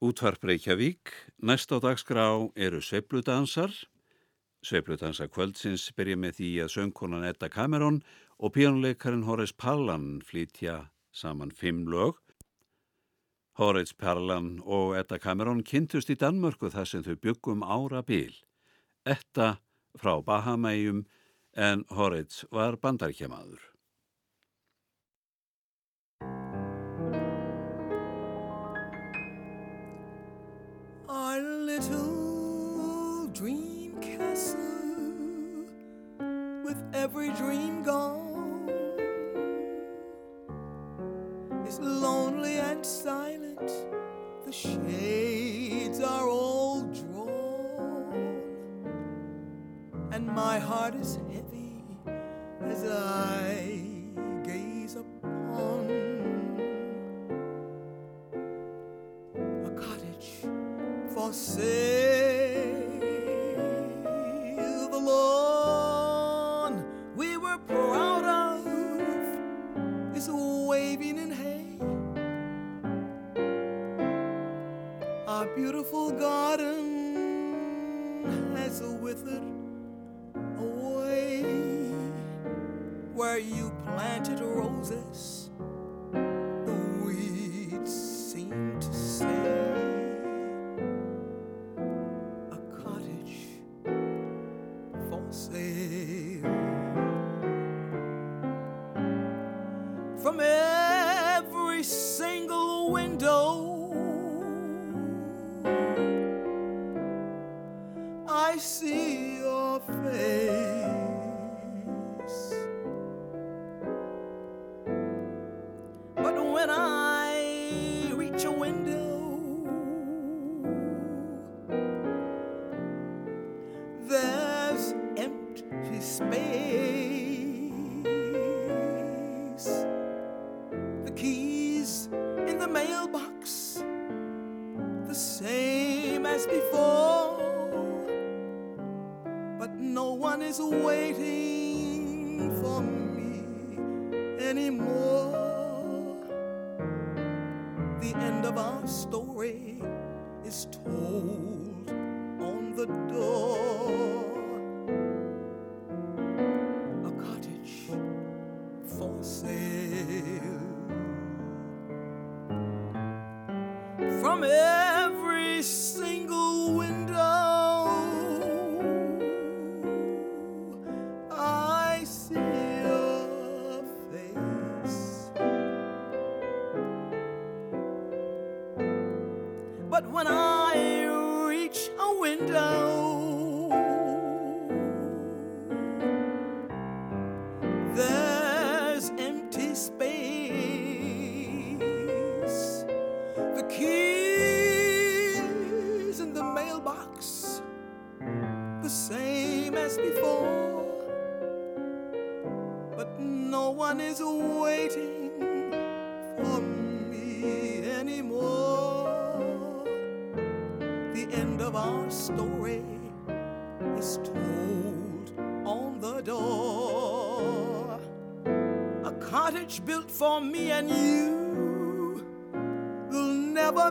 Útvarp Reykjavík, næst á dagskrá eru sveipludansar. Sveipludansa kvöldsins byrja með því að söngkonan Edda Cameron og píjónuleikarinn Horace Pallan flytja saman fimm lög. Horace Pallan og Edda Cameron kynntust í Danmörku þar sem þau byggum ára bíl. Edda frá Bahamæjum en Horace var bandarkjamaður. Little dream castle with every dream gone is lonely and silent. The shades are all drawn, and my heart is heavy as I for sale. The lawn we were proud of is waving in hay. Our beautiful garden has withered away. Where you planted roses, the weeds seem to say when I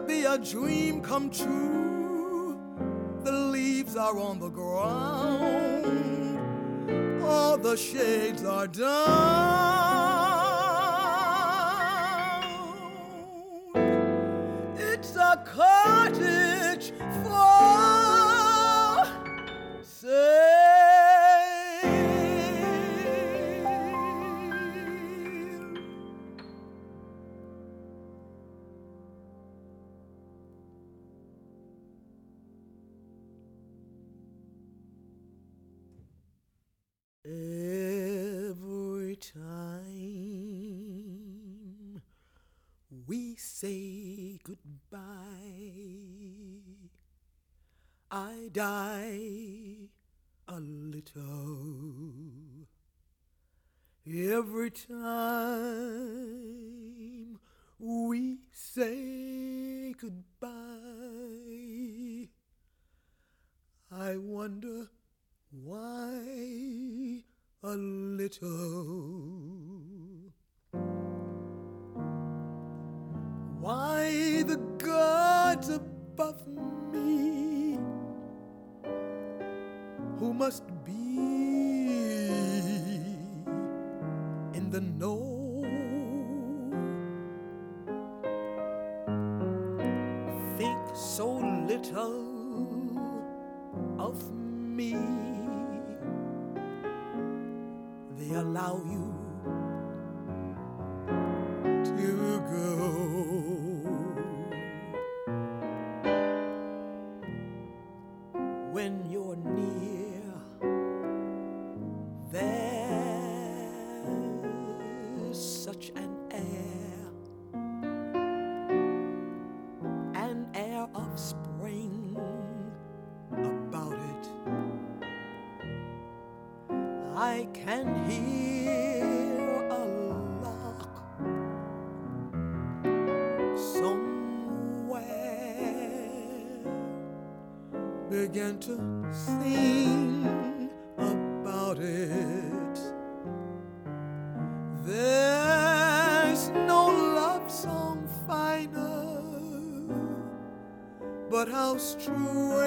be a dream come true. The leaves are on the ground, all the shades are down. Die I can hear a lark somewhere begin to sing about it. There's no love song finer, but how strange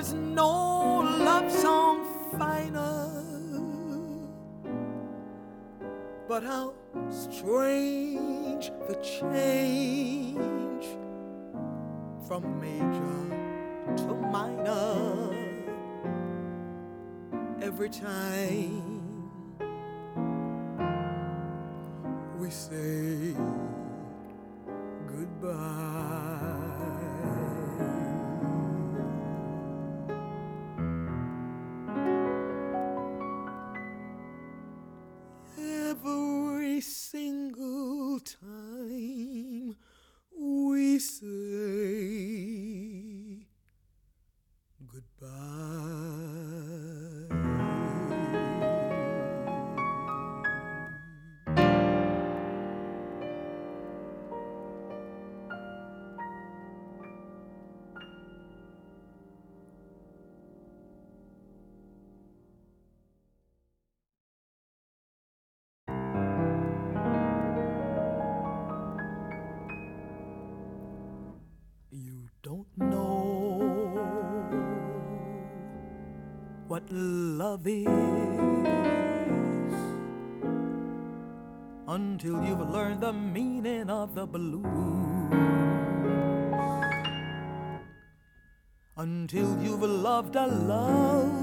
There's no love song finer, but how strange the change from major to minor. Every time love is until you've learned the meaning of the blues. Until you've loved a love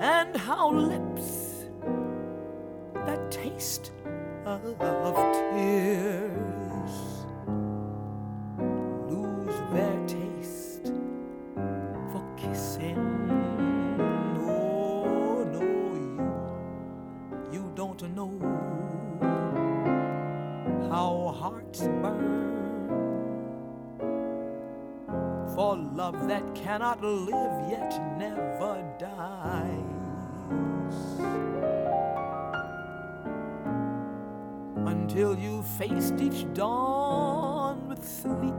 And how lips cannot live yet never dies. Until you faced each dawn with sleep.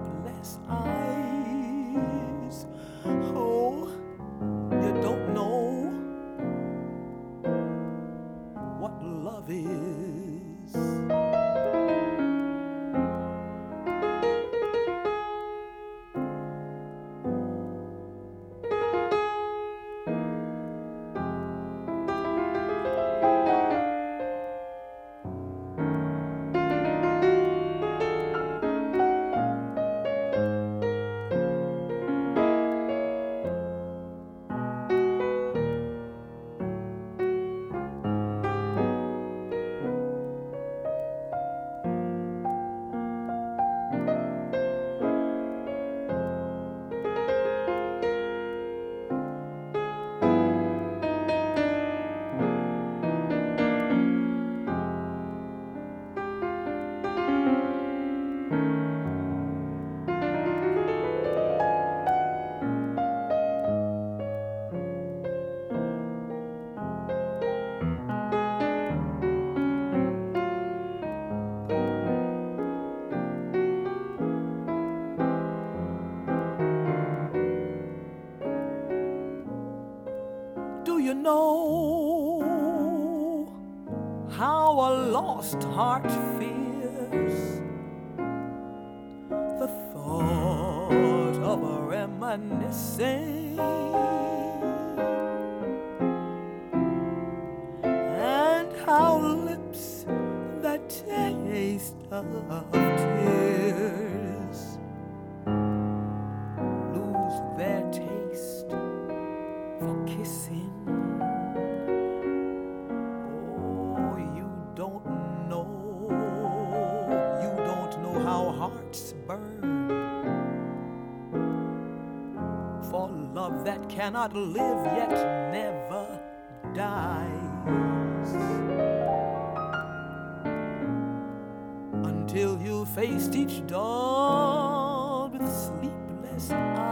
God live yet never dies. Until you faced each dawn with sleepless eyes.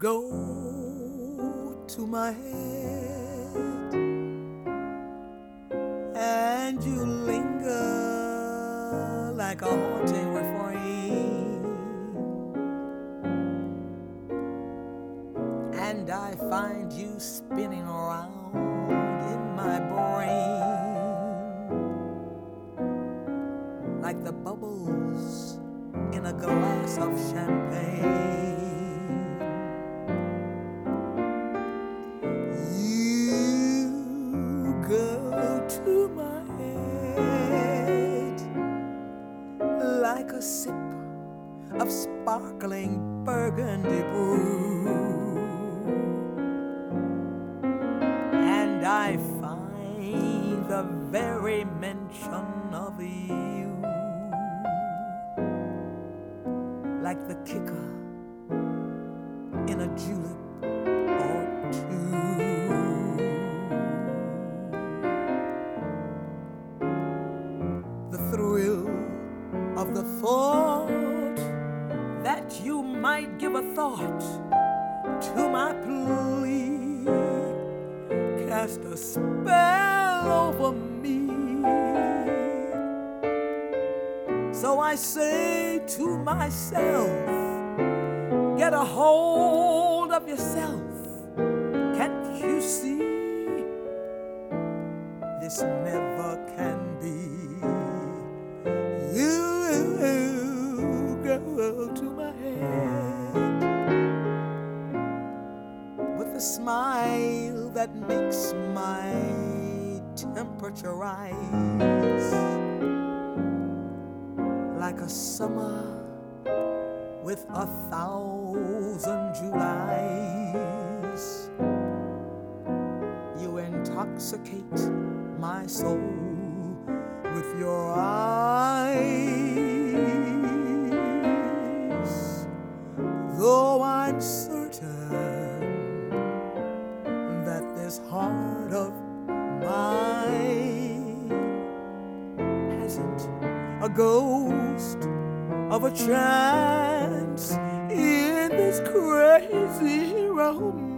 Go to my head crazy romance.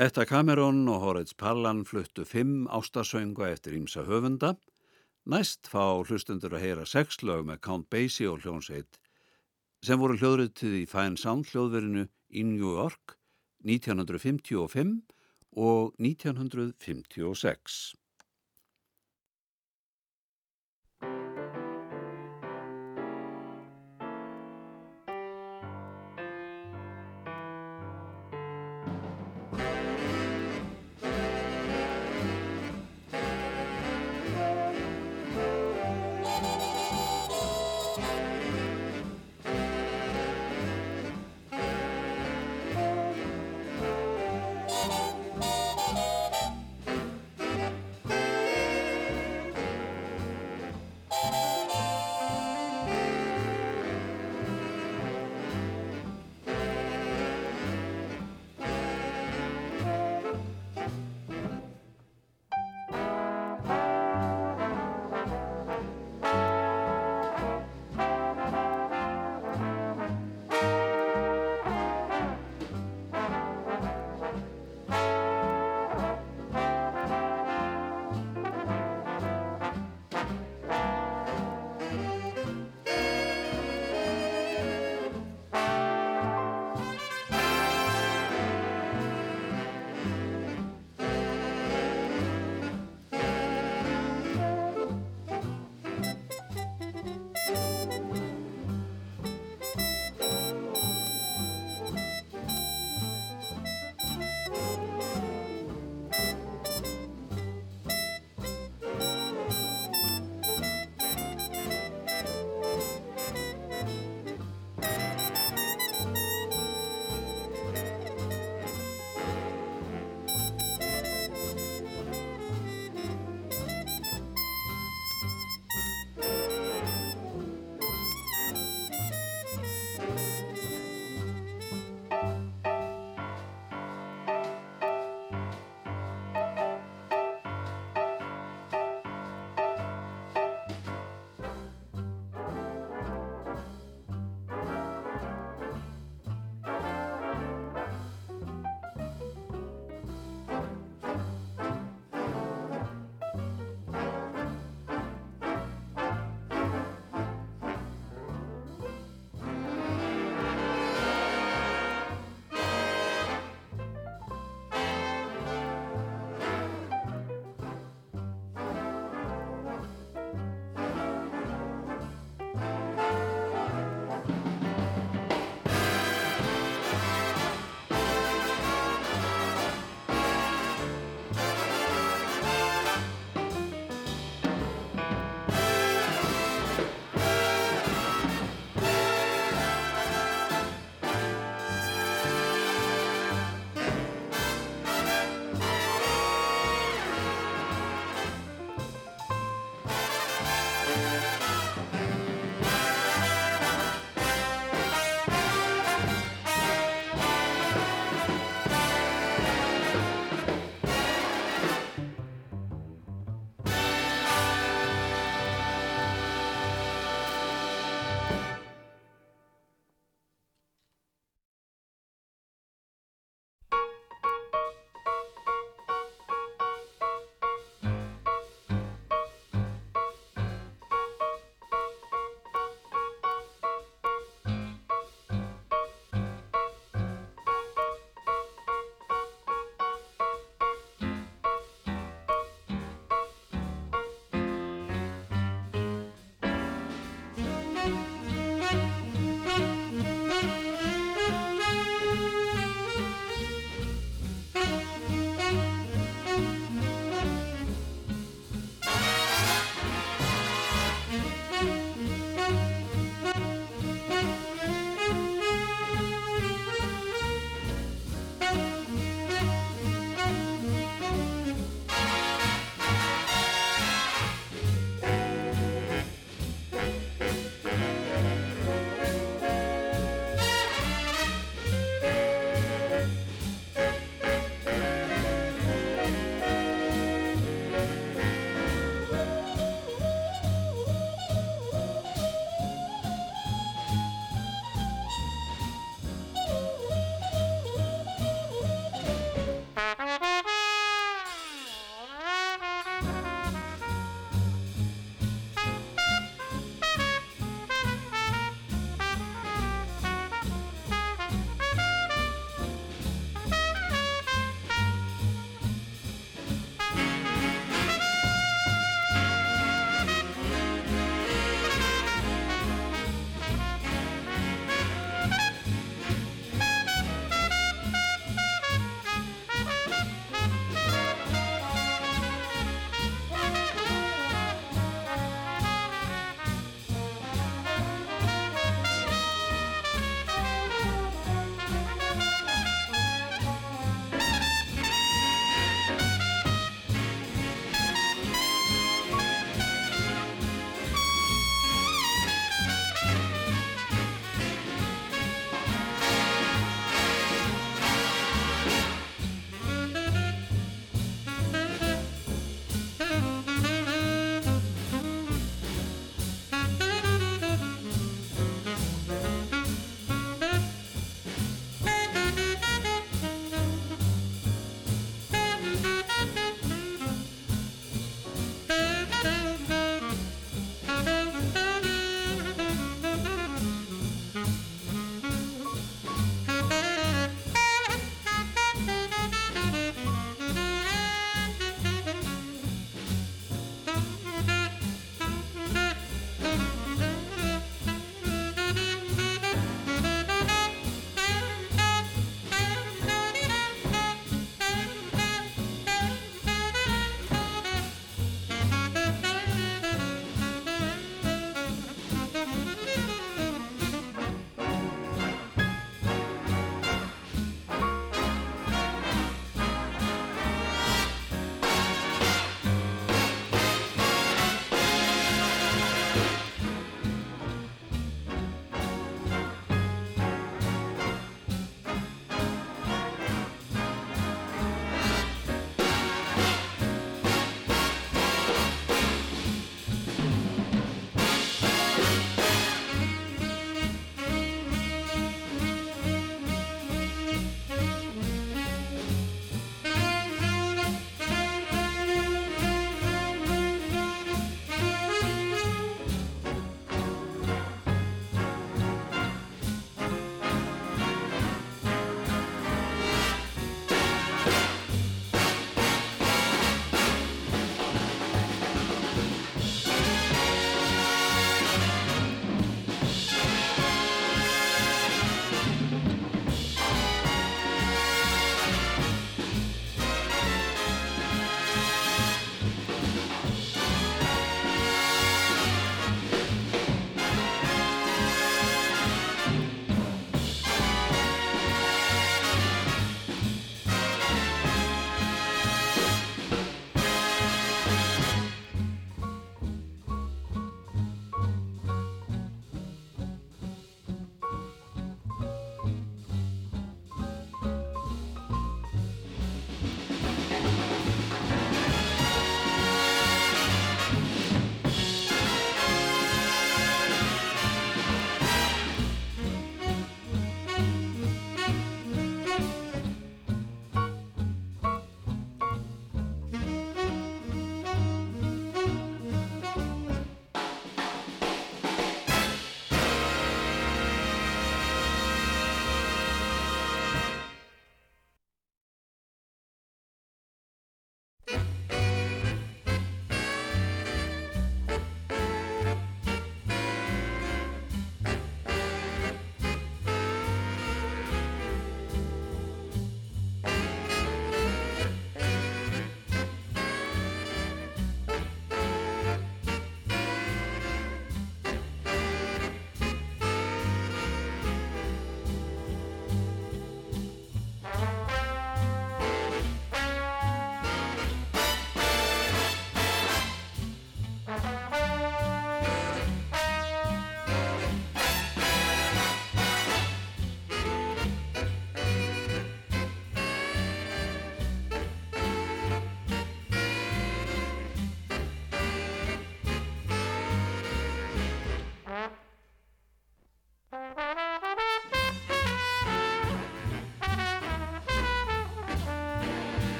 Etta Cameron og Horace Pallan fluttu fimm ástasöngu eftir ímsa höfunda. Næst fá hlustundur að heyra sex lög með Count Basie og hljónsveit sem voru hljóðritið í Fine Sound hljóðverinu í New York 1955 og 1956.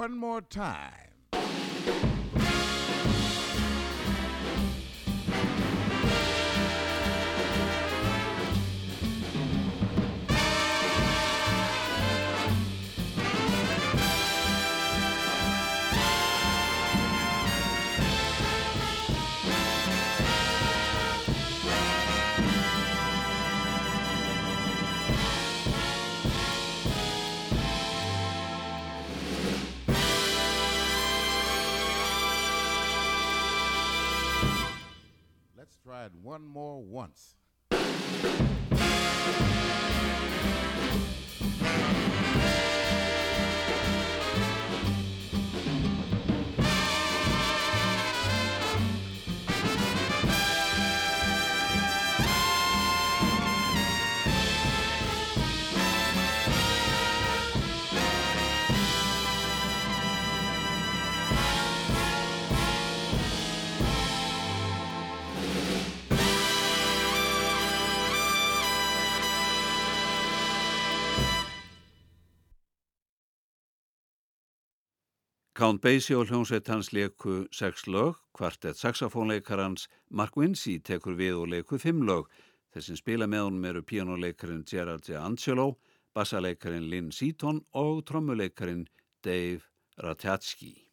One more time. Count Basie og hljómsveit hans leku sex lög, kvartett saxofónleikarans Mark Vinci tekur við og leku fimm lög. Þessin spila með honum eru píjánuleikarin Gerard J. Angelo, bassaleikarin Lynn Seaton og trommuleikarin Dave Ratajski.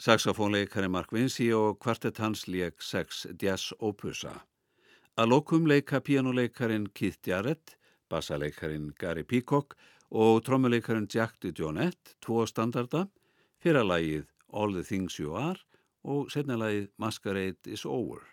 Saxofónleikari Mark Vinci og kvartett hans leik sex jazz opusa. Að lokum leika pianoleikarin Keith Jarrett, bassaleikarin Gary Peacock og trommuleikarin Jack DeJohnette, tvo standarda, fyrir að lagið All the Things You Are og setna lagið Masquerade is Over.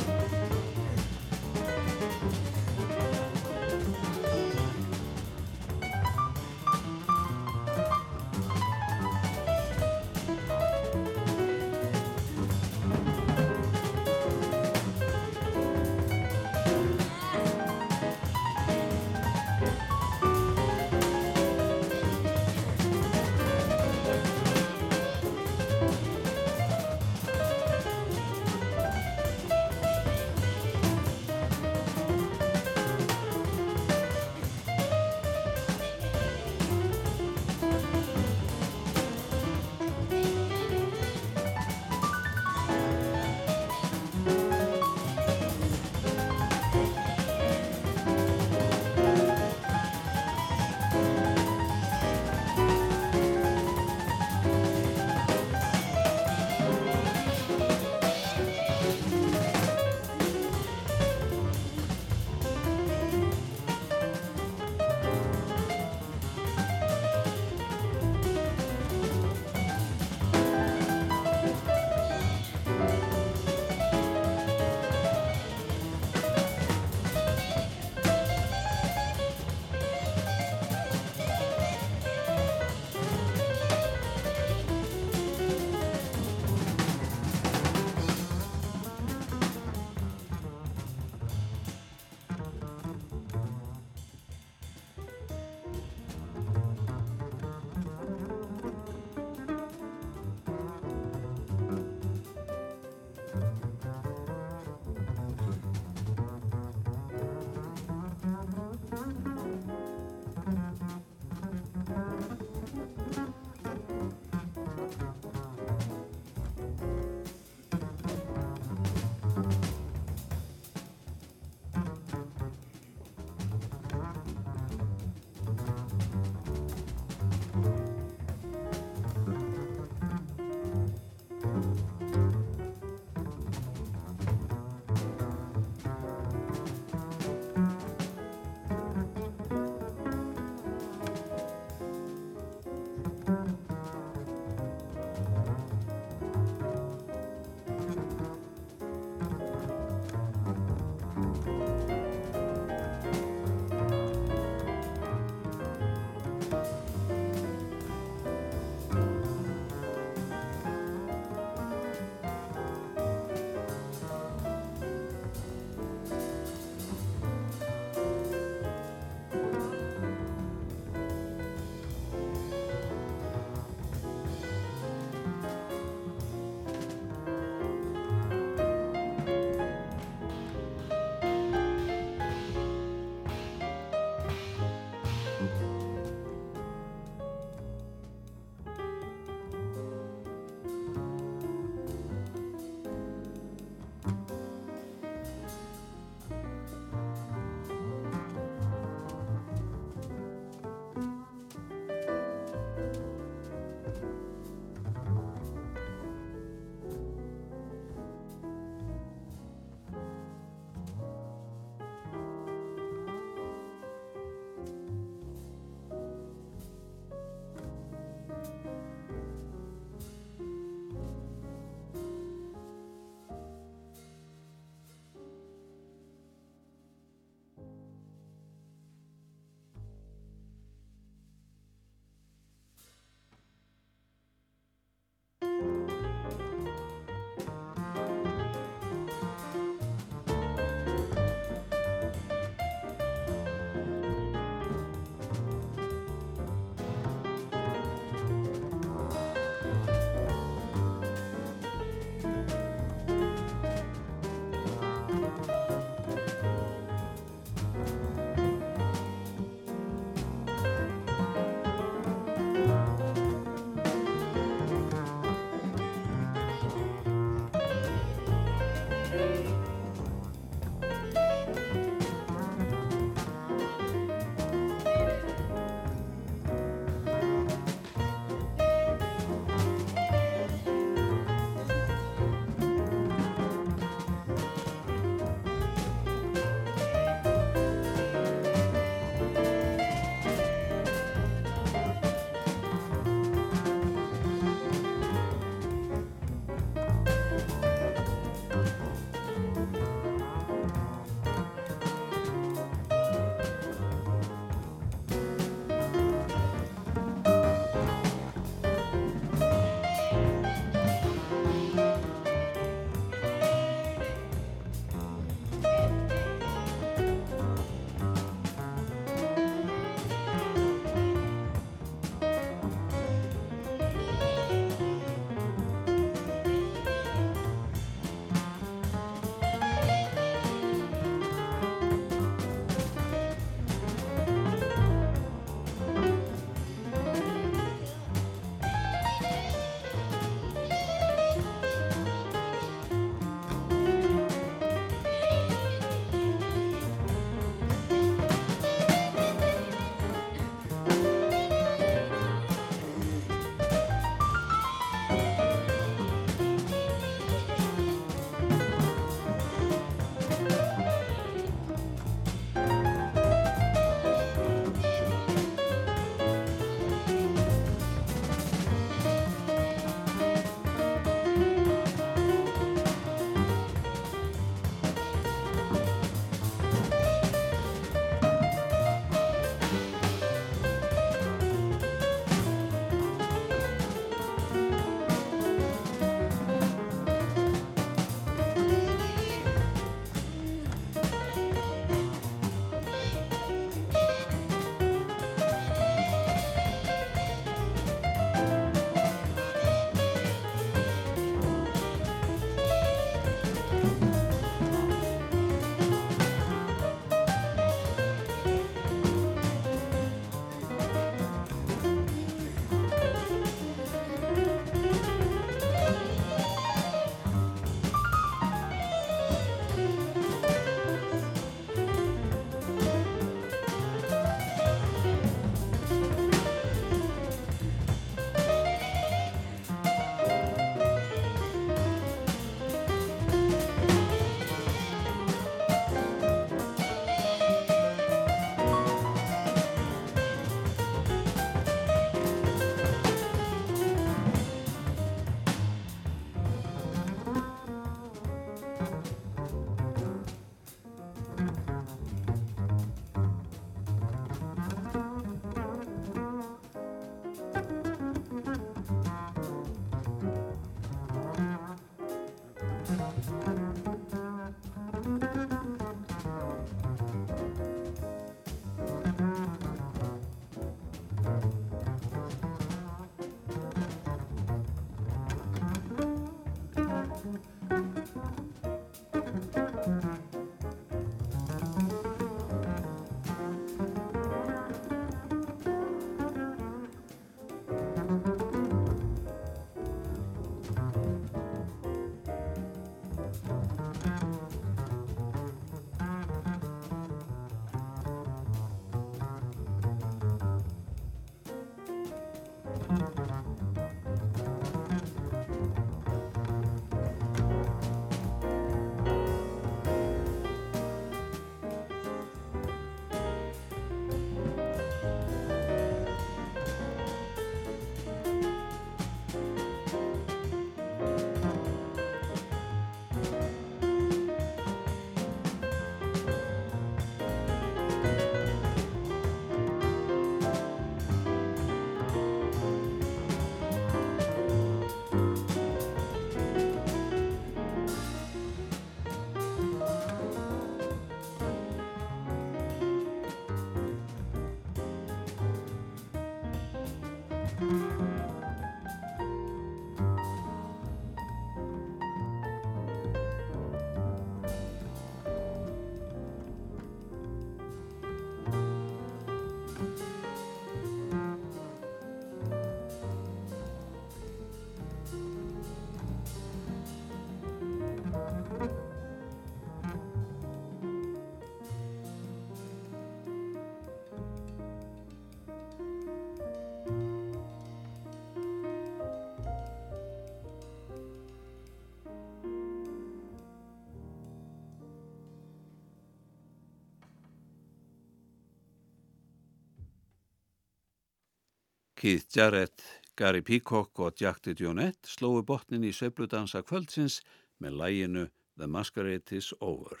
Keith Jarrett, Gary Peacock og Jack DeJohnette slói botnin í sveipludansa kvöldsins með læginu The Masquerade is Over.